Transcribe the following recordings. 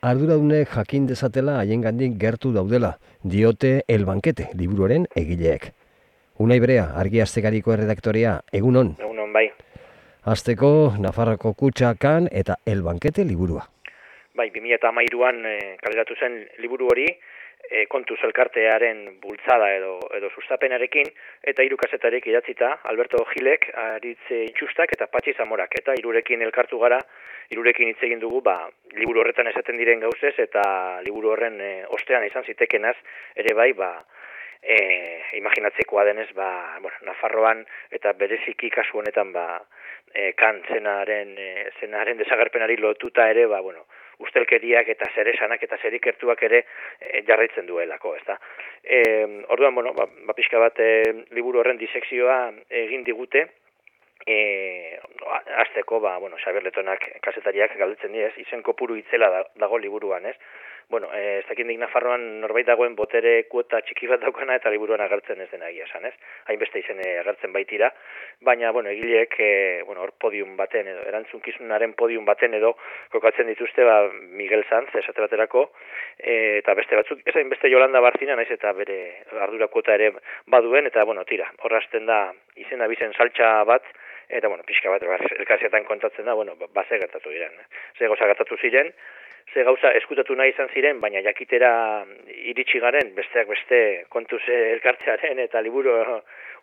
arduradunek jakin dezatela haiengandik gertu daudela, diote El Bankete liburuaren egileek. Unai Berea, argi astegariko erredaktorea, egunon. Egunon bai. Azteko Nafarroko kutsakan eta El Bankete liburua. Bai, 2013an e, kaleratu zen liburu hori, e, kontu zelkartearen bultzada edo, edo sustapenarekin, eta hiru kasetarek idatzita, Alberto Gilek, Aritze Itxustak eta Patxi Zamorak, eta hirurekin elkartu gara, hirurekin hitz egin dugu, ba, liburu horretan esaten diren gauzez, eta liburu horren e, ostean izan zitekenaz, ere bai, ba, e, imaginatzekoa denez, ba, bueno, Nafarroan eta bereziki kasu honetan, ba, e, kan zenaren, e, zenaren desagerpenari lotuta ere, ba, bueno, ustelkeriak eta zeresanak eta zerikertuak ere e, jarraitzen duelako, ezta. E, orduan, bueno, ba, ba bat e, liburu horren disekzioa egin digute, e, azteko, ba, bueno, Xabier Letonak kasetariak galdetzen diez, izen kopuru itzela dago liburuan, ez? Bueno, eh, ez dakit Nafarroan norbait dagoen botere kuota txiki bat daukana eta liburuan agertzen ez dena egia esan, ez? Hainbeste izen agertzen baitira, baina, bueno, egileek, e, bueno, hor podium baten edo, erantzunkizunaren podium baten edo, kokatzen dituzte, ba, Miguel Sanz, esate baterako, e, eta beste batzuk, ez hainbeste Jolanda Barzina, naiz eta bere ardura kuota ere baduen, eta, bueno, tira, horrazten da, izena bizen saltxa bat, eta, bueno, pixka bat, elkarzetan kontatzen da, bueno, ba, ze gertatu diren, eh? ze goza gertatu ziren, ze gauza eskutatu nahi izan ziren, baina jakitera iritsi garen, besteak beste kontuz elkartzearen eta liburu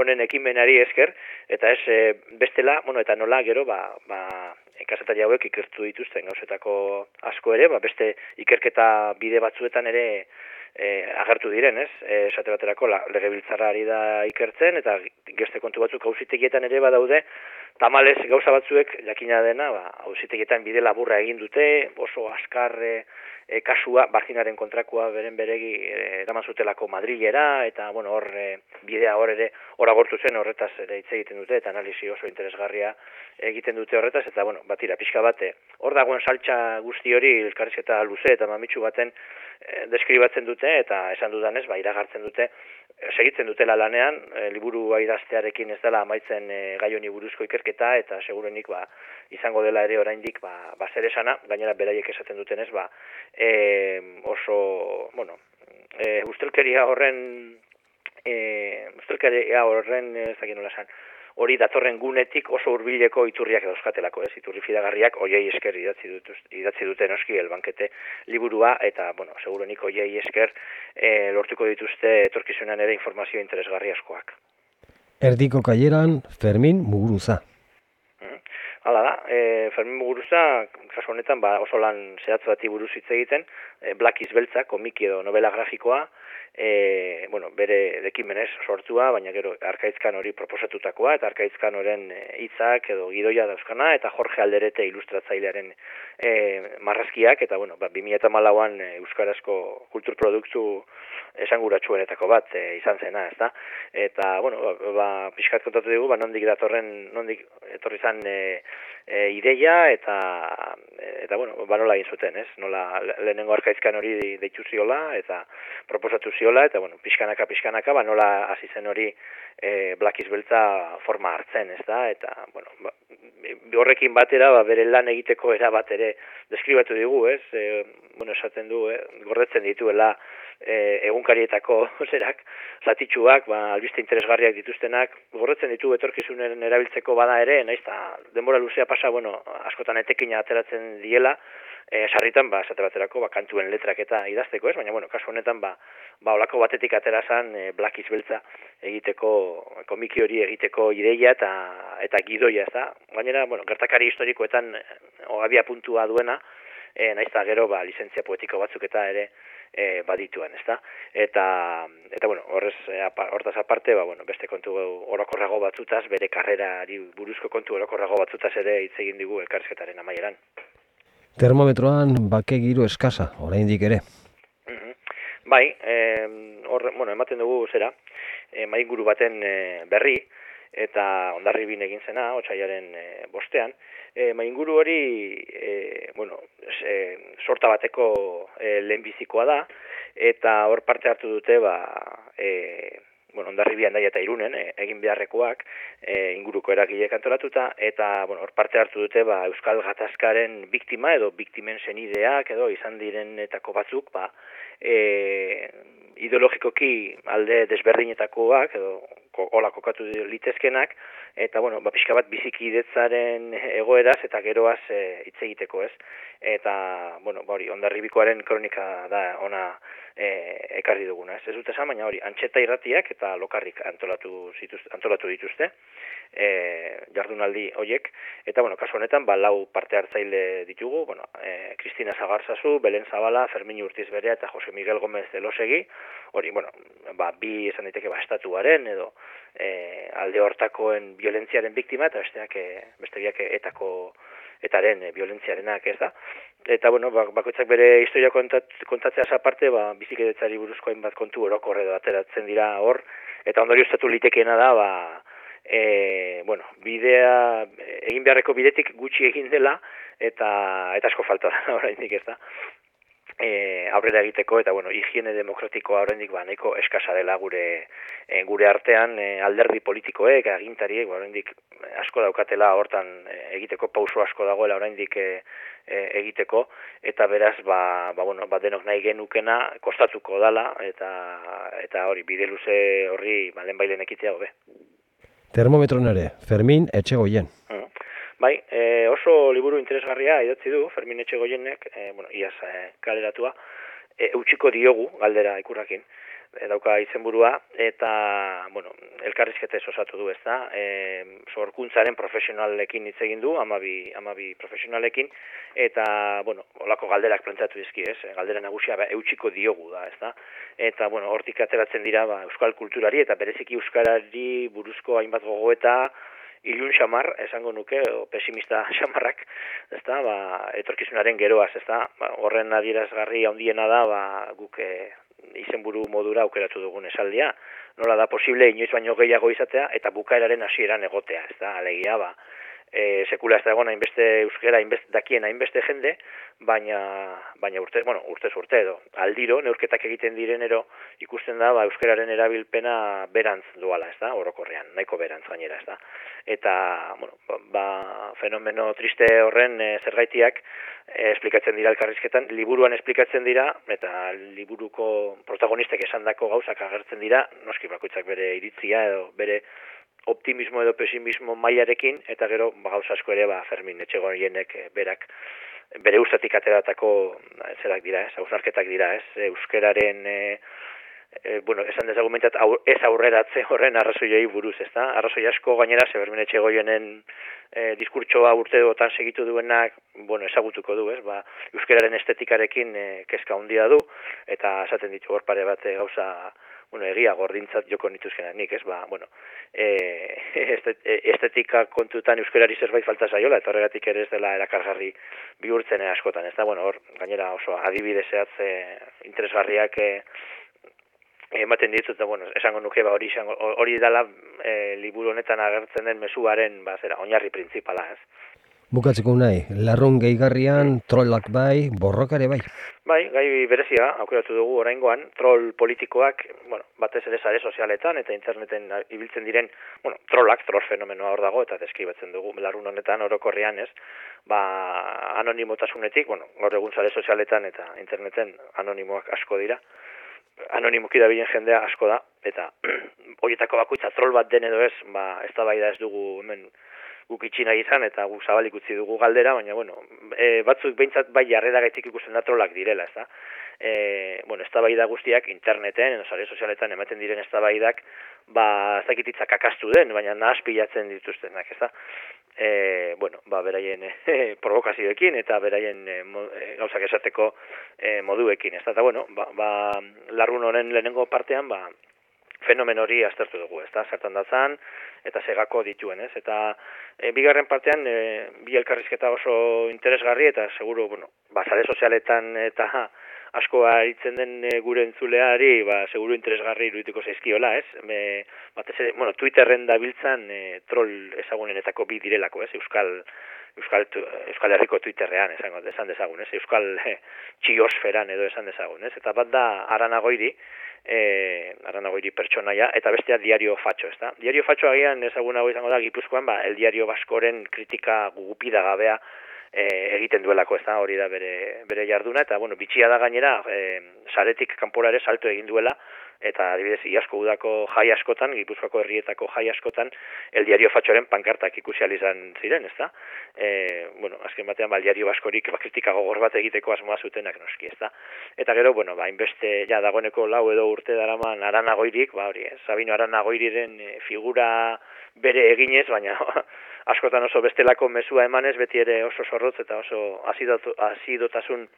honen ekimenari esker, eta ez e, bestela, bueno, eta nola gero, ba, ba, kasetari hauek ikertu dituzten gauzetako asko ere, ba, beste ikerketa bide batzuetan ere e, agertu diren, ez? Esate baterako, legebiltzarra ari da ikertzen, eta geste kontu batzuk hausitegietan ere badaude, Tamalez gauza batzuek jakina dena, ba, ausitegietan bide laburra egin dute, oso askarre e, kasua, baginaren kontrakua beren beregi e, eraman zutelako Madrilera, eta bueno, hor e, bidea hor ere hor agortu zen horretaz ere hitz egiten dute, eta analisi oso interesgarria egiten dute horretaz, eta bueno, batira, pixka bate, hor dagoen saltxa guzti hori, elkarrizketa luze eta mamitsu baten e, deskribatzen dute, eta esan dudanez, ba, iragartzen dute, segitzen dutela lanean, e, liburu idaztearekin ez dela amaitzen e, gai honi buruzko ikerketa eta segurenik ba, izango dela ere oraindik ba ba esana, gainera beraiek esaten dutenez ba e, oso, bueno, e, ustelkeria horren e, ustelkeria horren ez dakit nola san, hori datorren gunetik oso hurbileko iturriak dauzkatelako, ez? Iturri fidagarriak hoiei esker idatzi dut idatzi dute noski elbankete liburua eta bueno, seguruenik hoiei esker e, lortuko dituzte etorkizunean ere informazio interesgarri askoak. Erdiko kaieran Fermin Muguruza. Mm. Hala da, e, Fermin Muguruza, kasu honetan, ba, oso lan zehatz bati buruz hitz egiten, e, Black Beltza, komiki edo novela grafikoa, e, bueno, bere dekimenez sortua, baina gero arkaitzkan hori proposatutakoa, eta arkaitzkan horren e, hitzak edo gidoia dauzkana, eta Jorge Alderete ilustratzailearen e, marrazkiak, eta bueno, ba, 2008an e, Euskarazko kulturproduktu esanguratsuenetako bat e, izan zena, ezta? Eta, bueno, ba, ba pixkat kontatu dugu, ba, nondik datorren, nondik etorri zan e, e, ideia, eta, eta bueno, ba, nola egin zuten, ez? Nola lehenengo arkaizkan hori deitu ziola, eta proposatu ziola, eta, bueno, pixkanaka, pixkanaka, ba, nola hasi zen hori e, Black Beltza forma hartzen, ez da? Eta, bueno, ba, horrekin batera, ba, bere lan egiteko era bat ere deskribatu digu, ez? E, bueno, esaten du, eh? gordetzen dituela, e, egunkarietako zerak, zatitxuak, ba, albiste interesgarriak dituztenak, gorretzen ditu etorkizunen erabiltzeko bada ere, naiz denbora luzea pasa, bueno, askotan etekina ateratzen diela, e, sarritan, ba, esate baterako, ba, kantuen letrak eta idazteko ez, baina, bueno, kasu honetan, ba, ba, olako batetik atera zan, e, Black Beltza egiteko, komiki hori egiteko ideia eta, eta gidoia, ez da, gainera, bueno, gertakari historikoetan, o, abia puntua duena, e, naiz gero, ba, lizentzia poetiko batzuk eta ere, e, badituen, ezta? Eta eta bueno, horrez e, hortaz aparte, ba bueno, beste kontu orokorrago batzutaz, bere karrerari buruzko kontu orokorrago batzutaz ere hitz egin digu elkarrizketaren amaieran. Termometroan bake giro eskasa, oraindik ere. Mhm. Bai, eh, hor, bueno, ematen dugu zera, eh, mainguru baten e, berri, eta ondarri bin egin zena, otxaiaren e, bostean, e, mainguru hori, e, bueno, e, sorta bateko e, lehenbizikoa da, eta hor parte hartu dute, ba, e, bueno, ondarribian daia eta irunen, e, egin beharrekoak, e, inguruko eragileek antolatuta, eta, bueno, hor parte hartu dute, ba, Euskal Gatazkaren biktima edo biktimen senideak edo izan direnetako batzuk, ba, e, ideologikoki alde desberdinetakoak edo hola kokatu litezkenak, eta, bueno, ba, pixka bat bizikidetzaren egoeraz eta geroaz e, hitz egiteko ez. Eta, bueno, ba, hori, ondarribikoaren kronika da ona e, ekarri duguna, ez, ez dut esan, baina hori, antxeta irratiak eta lokarrik antolatu, zituz, antolatu dituzte, e, jardunaldi hoiek, eta, bueno, kasu honetan, ba, lau parte hartzaile ditugu, bueno, e, Kristina Zagarzazu, Belen Zabala, Fermin Urtiz Berea eta Jose Miguel Gomez de Losegi, hori, bueno, ba, bi esan daiteke ba, estatuaren edo e, alde hortakoen violentziaren biktima, eta besteak, e, besteak etako etaren e, violentziarenak ez da. Eta, bueno, bakoitzak bere historia kontat, kontatzea aparte, ba, bizikedetzari buruzko hainbat kontu orokorre edo ateratzen dira hor, eta ondorio estatu litekeena da, ba, e, bueno, bidea, egin beharreko bidetik gutxi egin dela, eta, eta asko falta da, oraindik ez da e, aurrera egiteko eta bueno, higiene demokratikoa oraindik ba nahiko eskasa dela gure e, gure artean e, alderdi politikoek agintariek ba oraindik asko daukatela hortan e, egiteko pauso asko dagoela oraindik e, e, egiteko eta beraz ba, ba, bueno, ba denok nahi genukena kostatuko dala eta eta hori bide luze horri ba bailen ekitea hobe. Termometron ere, Fermin Etxegoien. Mm. Bai, e, oso liburu interesgarria idatzi du, Fermin Etxegoienek, e, bueno, iaz e, kaleratua, e, utxiko diogu galdera ikurrakin, e, dauka izenburua, eta, bueno, elkarrizkete osatu du, ez da, e, sorkuntzaren profesionalekin hitz egin du, amabi, amabi profesionalekin, eta, bueno, olako galderak planteatu dizki, ez, galdera nagusia, ba, eutxiko diogu da, ez da, eta, bueno, hortik ateratzen dira, ba, euskal kulturari, eta bereziki euskarari buruzko hainbat gogoeta, ilun xamar, esango nuke, o pesimista xamarrak, ezta, ba, etorkizunaren geroaz, ezta, ba, horren adierazgarri handiena da, ba, guk e, izenburu modura aukeratu dugun esaldia, nola da posible inoiz baino gehiago izatea, eta bukaeraren hasieran egotea, ezta, alegia, ba, e, sekula ez da egon hainbeste euskera hainbeste dakien hainbeste jende, baina baina urte, bueno, urte urte edo aldiro neurketak egiten direnero ikusten da ba euskararen erabilpena berantz duala, ez da? Orokorrean, nahiko berantz gainera, ez da? Eta, bueno, ba, fenomeno triste horren e, zergaitiak e, esplikatzen dira elkarrizketan, liburuan esplikatzen dira eta liburuko protagonistek esandako gauzak agertzen dira, noski bakoitzak bere iritzia edo bere optimismo edo pesimismo mailarekin eta gero ba gauza asko ere ba Fermin Etxegoienek eh, berak bere ustatik ateratako eh, zerak dira, ez, ausarketak dira, ez, euskeraren e, bueno, esan dezagumentat ez aurreratze horren arrazoiei buruz, ez da? Arrazoi asko gainera, ze Fermin Etxegoienen e, diskurtsoa urte dutan segitu duenak, bueno, ezagutuko du, ez, ba, euskeraren estetikarekin e, kezka handia du, eta esaten ditu hor pare bat gauza bueno, egia gordintzat joko nituzkenak nik, ez, ba, bueno, e, estetika kontutan euskerari zerbait falta zaiola, eta horregatik ere ez dela erakargarri bihurtzen askotan, ez da, bueno, hor, gainera oso adibide zehatz e, interesgarriak e, ematen ditut, da, bueno, esango nuke, ba, hori, hori dela e, liburu honetan agertzen den mesuaren, ba, zera, oinarri printzipala, ez. Bukatzeko nahi, larrun gehigarrian, trollak bai, borrokare bai. Bai, gai berezia, aukeratu dugu oraingoan, troll politikoak, bueno, batez ere sare sozialetan eta interneten ibiltzen diren, bueno, trollak, troll fenomenoa hor dago eta deskribatzen dugu larrun honetan orokorrean, ez? Ba, anonimotasunetik, bueno, gaur egun sare sozialetan eta interneten anonimoak asko dira. Anonimoki da bilen jendea asko da eta horietako bakoitza troll bat den edo ez, ba, ez da bai da ez dugu hemen guk itxina izan eta guk zabalik utzi dugu galdera, baina bueno, e, batzuk behintzat bai jarrera gaitik ikusten da trolak direla, ez da? E, bueno, ez da guztiak interneten, sare sozialetan ematen diren ez da ba, ez dakititzak akastu den, baina nahaz pilatzen dituztenak, ez da? E, bueno, ba, beraien e, provokazioekin eta beraien e, e gauzak esateko e, moduekin, ez da? Eta bueno, ba, ba, larrun honen lehenengo partean, ba, fenomen hori aztertu dugu, ez da, zertan datzan, eta segako dituen, ez, eta e, bigarren partean, e, bi elkarrizketa oso interesgarri, eta seguru, bueno, bazare sozialetan eta asko aritzen den e, gure entzuleari, ba, seguru interesgarri irudituko zaizkiola, ez, Me, batez ere, bueno, Twitterren dabiltzan e, troll ezagunenetako bi direlako, ez, Euskal, Euskal, Euskal Herriko Twitterrean, esan, esan dezagun, ez, Euskal e, txiosferan edo esan dezagun, ez, eta bat da aranagoiri, e, aranagoiri pertsonaia, eta bestea diario fatxo, ez da? Diario fatxo agian ezaguna izango da, gipuzkoan, ba, el diario baskoren kritika gugupida gabea e, egiten duelako, ez da, hori da bere, bere jarduna, eta, bueno, bitxia da gainera, e, saretik kanporare salto egin duela, eta adibidez iasko udako jai askotan, Gipuzkoako herrietako jai askotan, el diario fatxoren pankartak ikusi izan ziren, ezta? E, bueno, azken batean, ba, el diario baskorik ba, kritika gogor bat egiteko asmoa zutenak noski, ezta? Eta gero, bueno, ba, inbeste, ja, dagoeneko lau edo urte daraman aranagoirik, ba, hori, Sabino aranagoiriren e, figura bere eginez, baina askotan oso bestelako mezua emanez, beti ere oso zorrotz eta oso azidotasun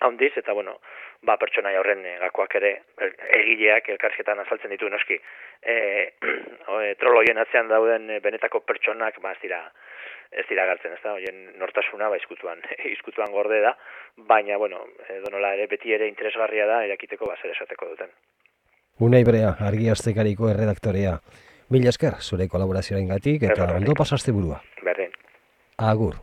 handiz, eta bueno, ba, pertsona horren e, gakoak ere egileak elkarsketan azaltzen ditu noski. E, e, troloien atzean dauden e, benetako pertsonak ba, ez dira ez dira gartzen, ez da, hoien nortasuna ba, izkutuan, izkutuan gorde da, baina, bueno, edo nola ere beti ere interesgarria da, erakiteko ba, zer esateko duten. Unai Brea, argi aztekariko erredaktorea. Mila esker, zure kolaborazioaren gatik, eta ondo pasazte burua. Berdin. Agur.